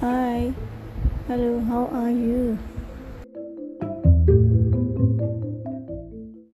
Hi. Hello, how are you?